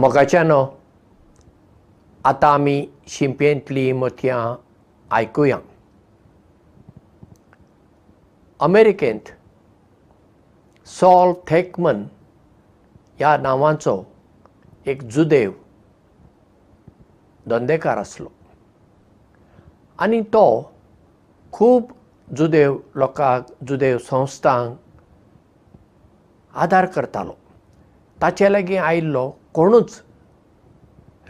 मोगाच्यानो आतां आमी शिंपेंतलीं मतयां आयकुया. अमेरिकेंत सॉल थेकमन ह्या नांवाचो एक जुदेव धंदेकार आसलो. आनी तो खूब जुदेव लोकांक जुदेव संस्थांक आदार करतालो. ताचे लागीं आयिल्लो कोणूच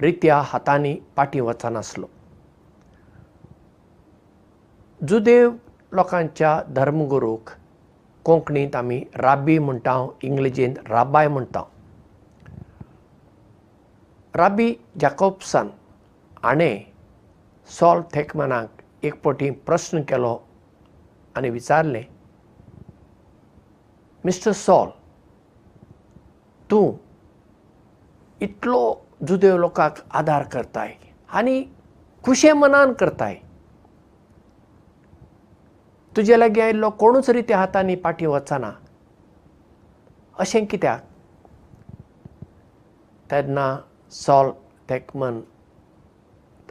रित्या हातांनी पाटी वचनासलो जुदेव लोकांच्या धर्मगुरूक कोंकणींत आमी राबी म्हणटा इंग्लिशींत राबाय म्हणटा राबी जॅकोब्सन हाणें सॉल थेकमनाक एक फावटी प्रस्न केलो आनी विचारलें मिस्टर सॉल तूं इतलो जुदेव लोकांक आदार करताय आनी खुशे मनान करताय. तुजे लागीं आयिल्लो कोणूच रित्या हातांनी पाटी वचना. अशें कित्याक? तेन्ना सॉल थेकमन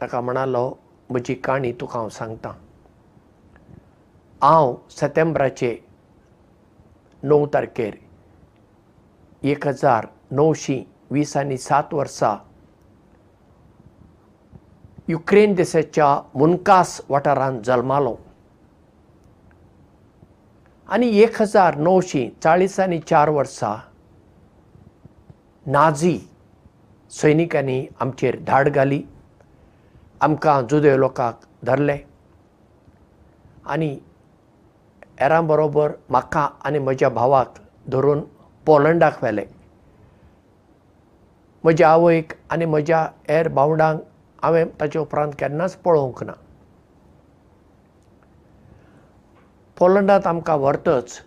ताका म्हणालो म्हजी काणी तुका हांव सांगतां. हांव सप्टेंबराचे णव तारखेर एक हजार णवशीं वीस आनी सात वर्सां युक्रेन देशाच्या मुनकास वाठारांत जल्मालो. आनी एक हजार णवशीं चाळीस आनी चार वर्सां नाझी सैनिकांनी आमचेर धाड घाली. आमकां जुदेव लोकांक धरले. आनी हेरां बरोबर म्हाका आनी म्हज्या भावाक धरून पोलंडाक व्हेले म्हज्या आवयक आनी म्हज्या हेर भावंडांक हांवें ताचे उपरांत केन्नाच पळोवंक ना. पोलंडांत आमकां व्हरतच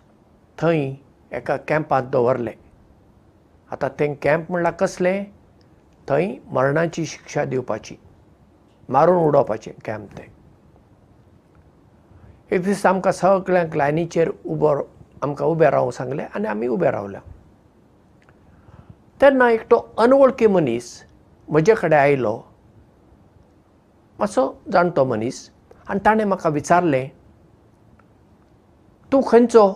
थंय एका कॅम्पांत दवरले. आतां तें कॅम्प म्हणल्यार कसलें? थंय मरणाची शिक्षा दिवपाची मारून उडोवपाचें कॅम्प तें. एक दीस आमकां सगळ्यांक लायनीचेर उबो आमकां उबें रावंक सांगलें आनी आमी उबे रावल्या तेन्ना एकटो अनवळखी मनीस म्हजे कडेन आयलो. मातसो जाणटो मनीस. आनी ताणें म्हाका विचारलें तूं खंयचो?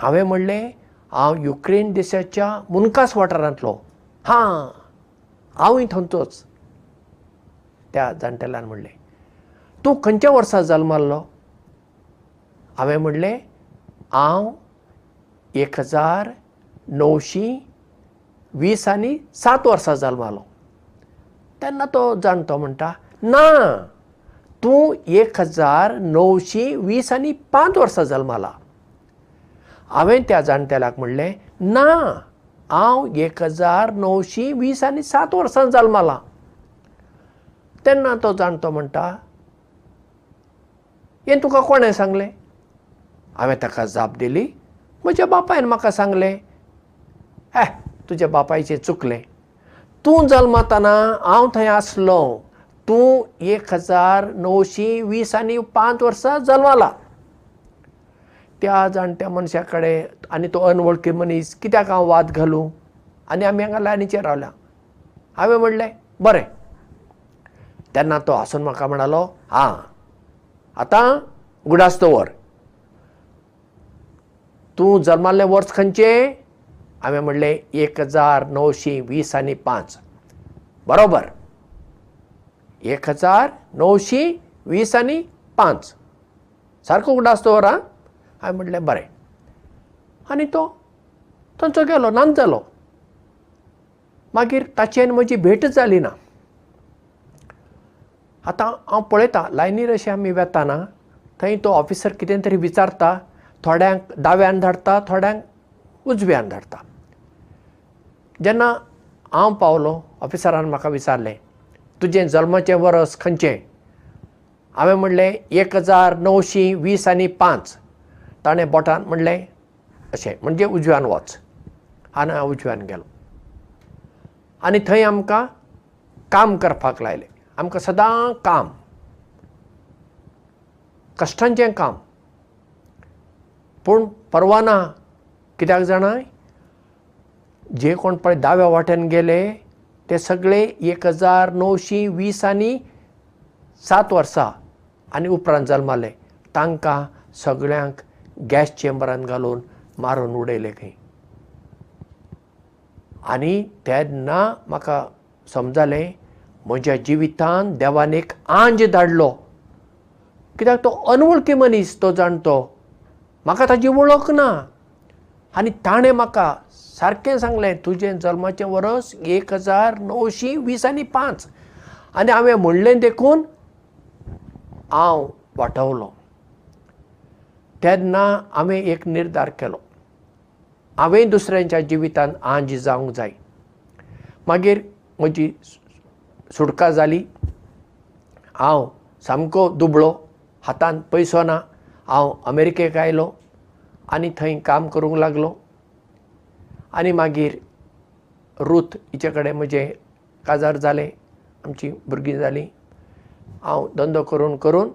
हांवें म्हणलें हांव युक्रेन देशाच्या मुनकास वाठारांतलो. हां हांवूय थंयचोच. त्या जाणटेल्यान म्हणलें तूं खंयच्या वर्सा जल्माल्लो हांवें म्हणलें हांव एक हजार णवशीं वीस आनी सात वर्सां जल्मालो तेन्ना तो जाणटो म्हणटा ना तूं एक हजार णवशीं वीस आनी पांच वर्सां जल्माला हांवें त्या जाणटेल्याक म्हणलें ना हांव एक हजार णवशीं वीस आनी सात वर्सां जल्माला तेन्ना तो जाणटो म्हणटा हें तुका कोणें सांगलें? हांवें ताका जाप दिली म्हज्या बापायन म्हाका सांगलें. हे तुज्या बापायचें चुकलें. तूं जल्मतना हांव थंय आसलो. तूं एक हजार णवशीं वीस आनी पांच वर्सां जल्माला. त्या जाणट्या मनशा कडेन आनी तो अनवळखी मनीस कित्याक हांव वाद घालूं? आनी आमी हांगा लायनीचेर रावल्या. हांवें म्हणलें बरें. तेन्ना तो हांसून म्हाका म्हणलो हां आतां गुडास दवर तूं जल्माल्लें वर्स खंयचें हांवें म्हणलें एक हजार णवशीं वीस आनी पांच. बरोबर. एक हजार णवशीं वीस आनी पांच. सारको उगडास दवर आं हांवें म्हणलें बरें. आनी तो थंयचो गेलो नाच जालो मागीर ताची आनी म्हजी भेटच जाली ना. आतां हांव पळयतां लायनीर अशें आमी वेताना थंय तो ऑफिसर कितें तरी विचारता थोड्यांक दाव्यान धाडटा थोड्यांक उजव्यान धाडटा जेन्ना हांव पावलो ऑफिसरान म्हाका विचारलें तुजें जल्माचें वर्स खंयचें? हांवें म्हणलें एक हजार णवशीं वीस आनी पांच. ताणें बोटान म्हणलें अशें म्हणजे उजव्यान वच. आनी हांव उजव्यान गेलो. आनी थंय आमकां काम करपाक लायलें. आमकां सदां काम कश्टांचें काम. पूण परवा ना कित्याक जाणाय? जे कोण पळय दाव्या वाट्यान गेले ते सगळे एक हजार णवशी वीस आनी सात वर्सां आनी उपरांत जल्माले. तांकां सगळ्यांक गॅस चेंबरान घालून मारून उडयले खंय. आनी तेन्ना म्हाका समजलें म्हज्या जिवितान देवान एक आंज धाडलो. कित्याक तो अनवळखी मनीस तो जाणतो? म्हाका ताची वळख ना आनी ताणें म्हाका सारकें सांगलें तुजें जल्माचें वर्स एक हजार णवशी वीस आनी पांच. आनी हांवें म्हणलें देखून हांव वाटावलो. तेन्ना हांवें एक निर्धार केलो. हांवें दुसऱ्यांच्या जिवितान आंज जावंक जाय. मागीर म्हजी सुटका जाली. हांव सामको दुबळो हातान पयसो ना. हांव अमेरिकेक आयलो आनी थंय काम करूंक लागलो. आनी मागीर रूथ हिचे कडेन म्हजें काजार जालें आमची भुरगीं जालीं. हांव धंदो करून करून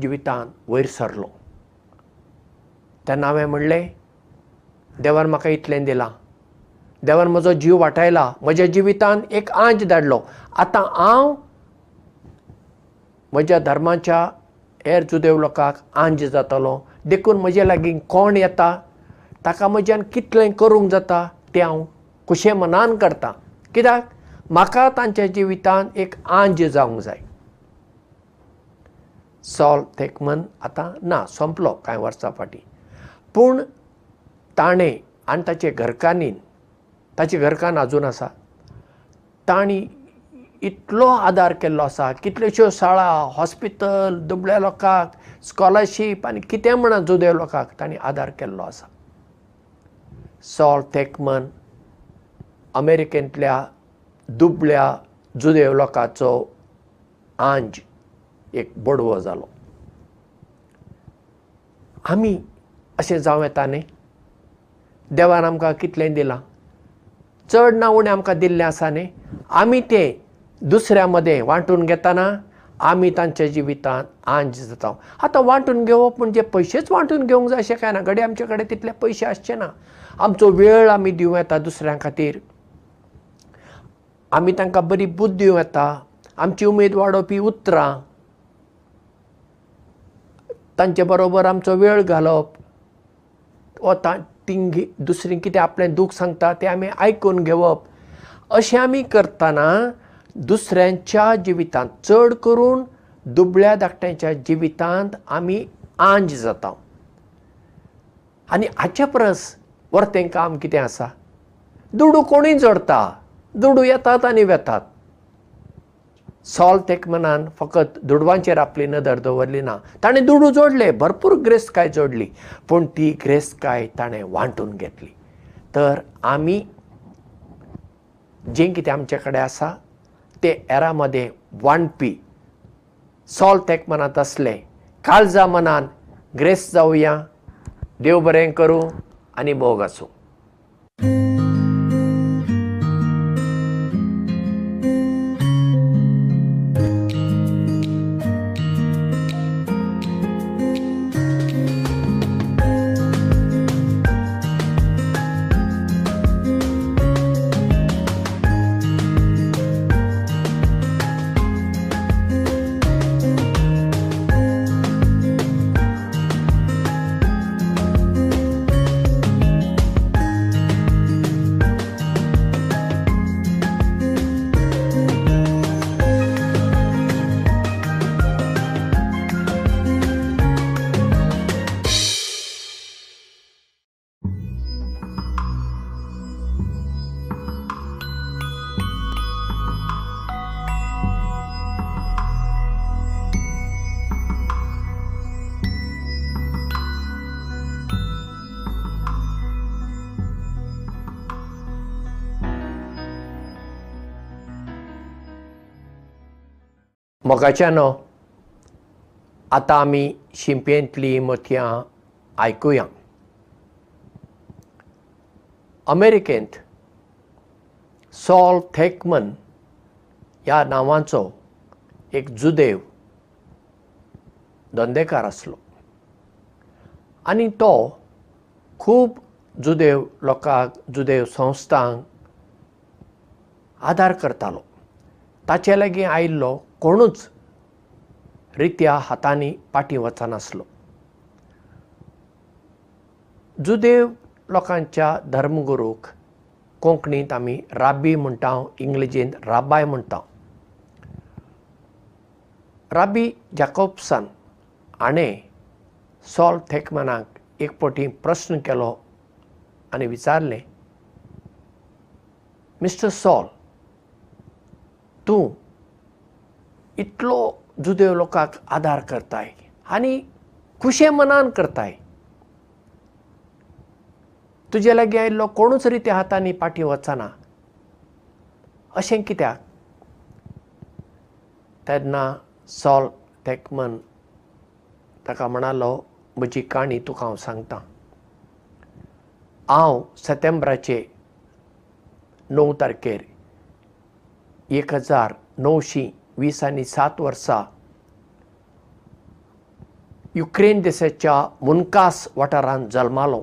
जिवितान वयर सरलो. तेन्ना हांवें म्हणलें देवान म्हाका इतलें दिलां. देवान म्हजो जीव वाटायला म्हज्या जिवितान एक आंज धाडलो. आतां हांव म्हज्या धर्माच्या हेर जुदेव लोकांक आंज जातलो देखून म्हजे लागीं कोण येता ताका म्हज्यान कितलें करूंक जाता तें हांव खुशे मनान करतां. कित्याक? म्हाका तांच्या जिवितान एक आंज जावंक जाय. सॉल थेकमन आतां ना सोंपलो कांय वर्सां फाटीं. पूण ताणें आनी ताचे घरकान्नीन ताचे घरकान्न आजून आसा तांणी इतलो आदार केल्लो आसा. कितल्योश्यो शाळा हॉस्पिटल दुबळ्या लोकांक स्कॉलरशीप आनी कितें म्हणा जुदेव लोकांक तांणी आदार केल्लो आसा. सॉल थेकमन अमेरिकेंतल्या दुबळ्या जुदेव लोकांचो आंज एक बडवो जालो. आमी अशें जावं येता न्ही? देवान आमकां कितलें दिलां? चड ना उणें आमकां दिल्लें आसा न्ही? आमी तें दुसऱ्या मदें वांटून घेतना आमी तांच्या जिवितांत आंज जाता आतां वांटून घेवप म्हणजे पयशेच वांटून घेवंक जाय अशें कांय ना. घडये आमचे कडेन तितले पयशे आसचे ना. आमचो वेळ आमी दिवं येता दुसऱ्यां खातीर. आमी तांकां बरी बूद्द दिवं येता. आमची उमेद वाडोवपी उतरां. तांचे बरोबर आमचो वेळ घालप. वा ती दुसरीं कितें आपलें दूख सांगता तें आमी आयकून घेवप. अशें आमी करतना दुसऱ्यांच्या जिवितांत चड करून दुबळ्या धाकट्यांच्या जिवितांत आमी आंज जाता आनी हाचे परस वर्तें काम कितें आसा? दुडू कोणूय जोडता? दुडू येतात आनी वेतात. सॉल तेकमनान फकत दुडवांचेर आपली नदर दवरली ना. ताणें दुडू जोडले भरपूर ग्रेस्तकाय जोडली पूण ती ग्रेस्तकाय ताणें वांटून घेतली. तर आमी जें कितें आमचे कडेन आसा ते एरा मदें वांटपी सॉल तेकमनांत असले काळजा मनान ग्रेस्त जावया देव बरें करूं आनी मोग आसूं मोगाच्यानो आतां आमी शिंपेंतलीं मथयां आयकुया. अमेरिकेंत सॉल थेकमन ह्या नांवाचो एक जुदेव धंदेकार आसलो. आनी तो खूब जुदेव लोकांक जुदेव संस्थांक आदार करतालो. ताचे लागीं आयिल्लो कोणूच रित्या हातांनी पाटी वचनासलो जुदेव लोकांच्या धर्मगुरूक कोंकणींत आमी राब्बी म्हणटा इंग्लिजींत राबाय म्हणटा राबी जॅकोब्सन हाणें सॉल थेकमॅनाक एक फावटी प्रस्न केलो आनी विचारलें मिस्टर सॉल तूं इतलो जुदेव लोकांक आदार करताय आनी खुशे मनान करताय. तुजे लागीं आयिल्लो कोणूच रित्या हातांनी पाटी वचना. अशें कित्याक? तेन्ना सॉल थॅकमन ताका म्हणालो म्हजी काणी तुका हांव सांगतां. हांव सप्टेंबराचे णव तारखेर एक हजार णवशीं वीस आनी सात वर्सां युक्रेन देशाच्या मुनकास वाठारांत जल्मालो.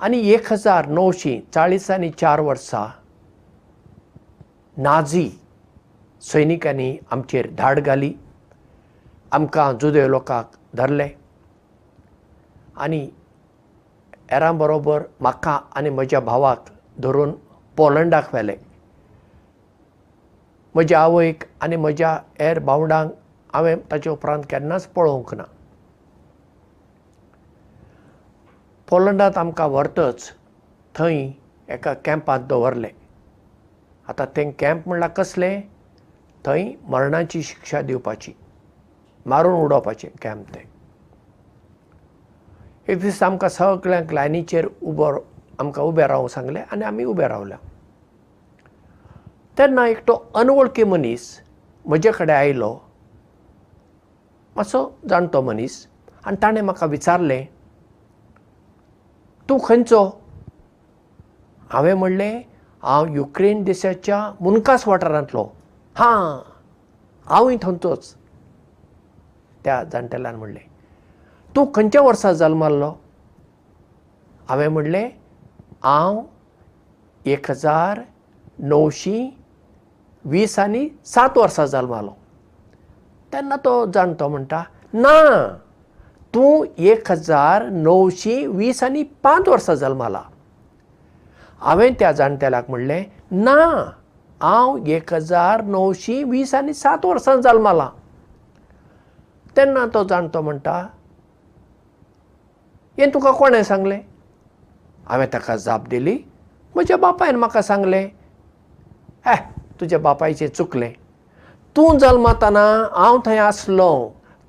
आनी एक हजार णवशीं चाळीस आनी चार वर्सां नाझी सैनिकांनी आमचेर धाड घाली. आमकां जुदेव लोकांक धरले. आनी हेरां बरोबर म्हाका आनी म्हज्या भावाक धरून पोलंडाक व्हेले म्हज्या आवयक आनी म्हज्या हेर भावंडांक हांवें ताचे उपरांत केन्नाच पळोवंक ना. पोलंडांत आमकां व्हरतच थंय एका कॅम्पांत दवरले. आतां तें कॅम्प म्हणल्यार कसलें? थंय मरणाची शिक्षा दिवपाची मारून उडोवपाचें कॅम्प तें. एक दीस आमकां सगळ्यांक लायनीचेर उबो आमकां उबें रावंक सांगलें आनी आमी उबे रावल्या तेन्ना एकटो अनवळखी मनीस म्हजे कडेन आयलो. मातसो जाणटो मनीस. आनी ताणें म्हाका विचारलें तूं खंयचो? हांवें म्हणलें हांव युक्रेन देशाच्या मुनकास वाठारांतलो. हां हांवूय थंयचोच. त्या जाणटेल्यान म्हणलें तूं खंयच्या वर्सा जल्माल्लो? हांवें म्हणलें हांव एक हजार णवशीं वीस आनी सात वर्सां जल्मालो तेन्ना तो जाणटो म्हणटा ना तूं एक हजार णवशीं वीस आनी पांच वर्सां जल्माला हांवें त्या जाणटेल्याक म्हणलें ना हांव एक हजार णवशीं वीस आनी सात वर्सां जल्माला तेन्ना तो जाणटो म्हणटा हें तुका कोणें सांगलें? हांवें ताका जाप दिली. म्हज्या बापायन म्हाका सांगलें हे तुज्या बापायचें चुकलें. तूं जल्मतना हांव थंय आसलो.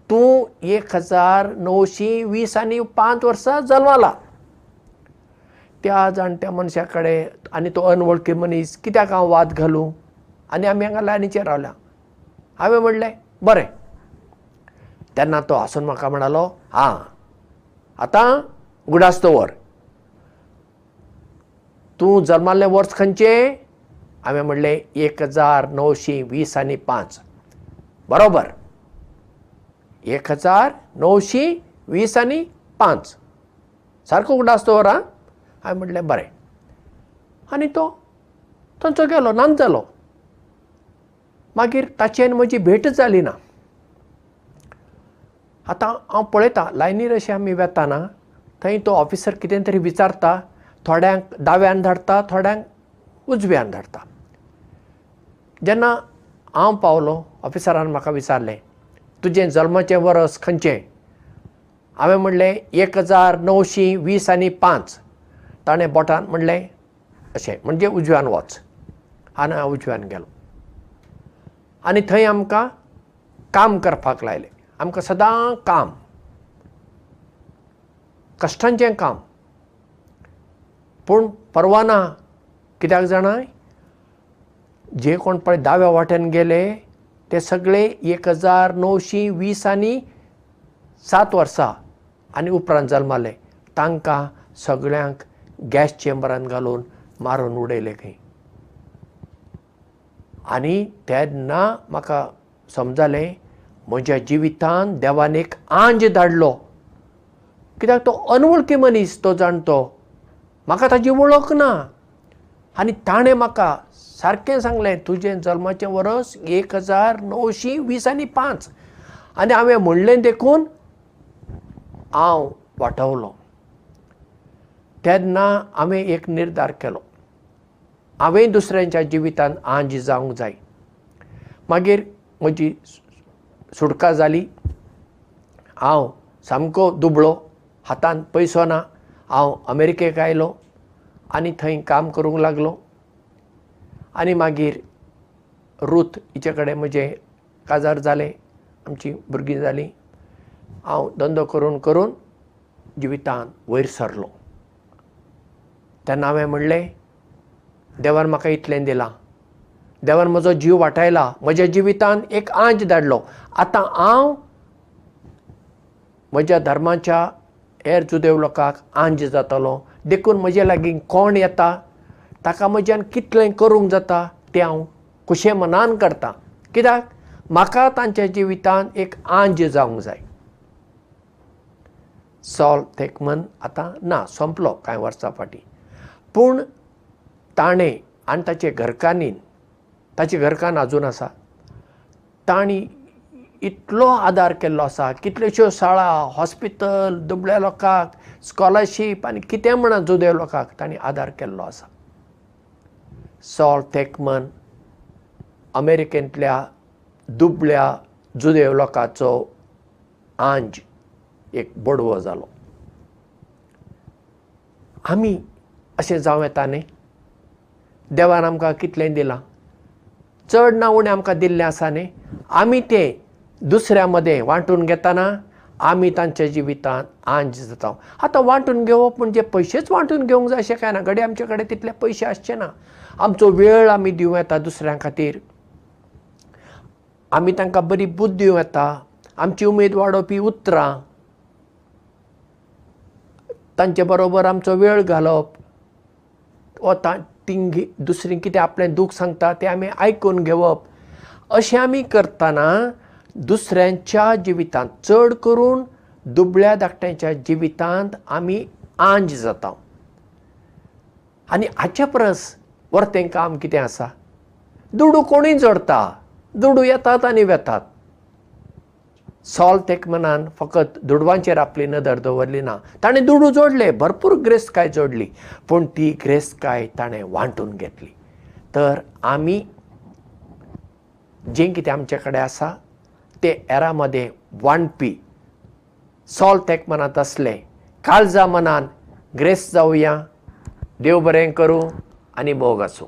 तूं एक हजार णवशीं वीस आनी पांच वर्सां जल्माला. त्या जाणट्या मनशा कडेन आनी तो अनवळखी मनीस कित्याक हांव वाद घालूं? आनी आमी हांगा लायनीचेर रावल्या. हांवें म्हणलें बरें. तेन्ना तो हांसून म्हाका म्हणलो हां आतां गुडास दवर तूं जल्माल्लें वर्स खंयचें हांवें म्हणलें एक हजार णवशीं वीस आनी पांच. बरोबर. एक हजार णवशीं वीस आनी पांच. सारको उगडास दवर आं हांवें म्हणलें बरें. आनी तो थंयचो गेलो नाच जालो मागीर ताची आनी म्हजी भेटच जाली ना. आतां हांव पळयतां लायनीर अशें आमी वेताना थंय तो ऑफिसर कितें तरी विचारता थोड्यांक दाव्यान धाडटा थोड्यांक उजव्यान धाडटा जेन्ना हांव पावलो ऑफिसरान म्हाका विचारलें तुजें जल्माचें वर्स खंयचें? हांवें म्हणलें एक हजार णवशीं वीस आनी पांच. ताणें बोटान म्हणलें अशें म्हणजे उजव्यान वच. आनी हांव उजव्यान गेलो. आनी थंय आमकां काम करपाक लायलें. आमकां सदां काम. कश्टांचें काम. पूण परवा ना कित्याक जाणाय जे कोण पळय दाव्या वाट्यान गेले ते सगळे एक हजार णवशीं वीस आनी सात वर्सां आनी उपरांत जल्माले. तांकां सगळ्यांक गॅस चेंबरान घालून मारून उडयले खंय. आनी तेन्ना म्हाका समजलें म्हज्या जिवितांत देवान एक आंज धाडलो. कित्याक तो अनवळखी मनीस तो जाणतो. म्हाका ताची वळख ना. आनी ताणें म्हाका सारकें सांगलें तुजें जल्माचें वर्स एक हजार णवशीं वीस आनी पांच. आनी हांवें म्हणलें देखून हांव वाटावलो. तेन्ना हांवें एक निर्धार केलो. हांवें दुसऱ्यांच्या जिवितांत आंज जावंक जाय. मागीर म्हजी सुटका जाली. हांव सामको दुबळो हातांत पयसो ना. हांव अमेरिकेक आयलो. आनी थंय काम करूंक लागलो आनी मागीर रूथ हिचे कडेन म्हजें काजार जालें आमची भुरगीं जालीं. हांव धंदो करून करून जिवितांत वयर सरलो. तेन्ना हांवें म्हणलें देवान म्हाका इतलें दिलां. देवान म्हजो जीव वाटायला म्हज्या जिवितांत एक आंज धाडलो. आतां हांव म्हज्या धर्माच्या हेर जुदेव लोकांक आंज जातलो. देखून म्हजे लागीं कोण येता ताका म्हज्यान कितलें करूंक जाता तें हांव खुशे मनान करतां. कित्याक? म्हाका तांच्या जिवितांत एक आंज जावंक जाय. सॉल थेकमन आतां ना सोंपलो कांय वर्सां फाटीं. पूण ताणें आनी ताचे घरकान्नीन ताचें घरकान्न आजून आसा. तांणी इतलो आदार केल्लो आसा कितल्योश्यो शाळा हॉस्पिटल दुबळ्या लोकांक स्कॉलरशीप आनी कितें म्हणा जुदेव लोकांक तांणी आदार केल्लो आसा सॉल थेकमन अमेरिकेंतल्या दुबळ्या जुदेव लोकांचो आंज एक बडवो जालो। आमी अशें जावं येता न्ही? देवान आमकां कितलें दिलां? चड ना उणें आमकां दिल्लें आसा न्ही? आमी तें दुसऱ्या मदें वांटून घेतना आमी तांच्या जिवितांत आंज जाता. आतां वांटून घेवप म्हणजे पयशेच वांटून घेवंक जाय अशें कांय ना. घडये आमचे कडेन तितले पयशे आसचे ना. आमचो वेळ आमी दिवं येता दुसऱ्यां खातीर. आमी तांकां बरी बूद्द दिवं येता. आमची उमेद वाडोवपी उतरां. तांचे बरोबर आमचो वेळ घालप. वा तिंग दुसरीं कितें आपलें दूख सांगता तें आमी आयकून घेवप. अशें आमी करतना दुसऱ्यांच्या जिवितांत चड करून दुबळ्या धाकट्यांच्या जिवितांत आमी आंज जाता आनी हाचे परस वर्तें काम कितें आसा? दुडू कोणूय जोडता दुडू येतात आनी वेतात. सॉल तेकमनान फकत दुडवांचेर आपली नदर दवरली ना. ताणें दुडू जोडले. भरपूर ग्रेस्तकाय जोडली. पूण ती ग्रेस्तकाय ताणें वांटून घेतली. तर आमी जें कितें आमचे कडेन आसा तें एरा मदें वांटपी सॉल तेकमनांत असलें. काळजा मनान ग्रेस्त जावया देव बरें करूं आनी मोग आसूं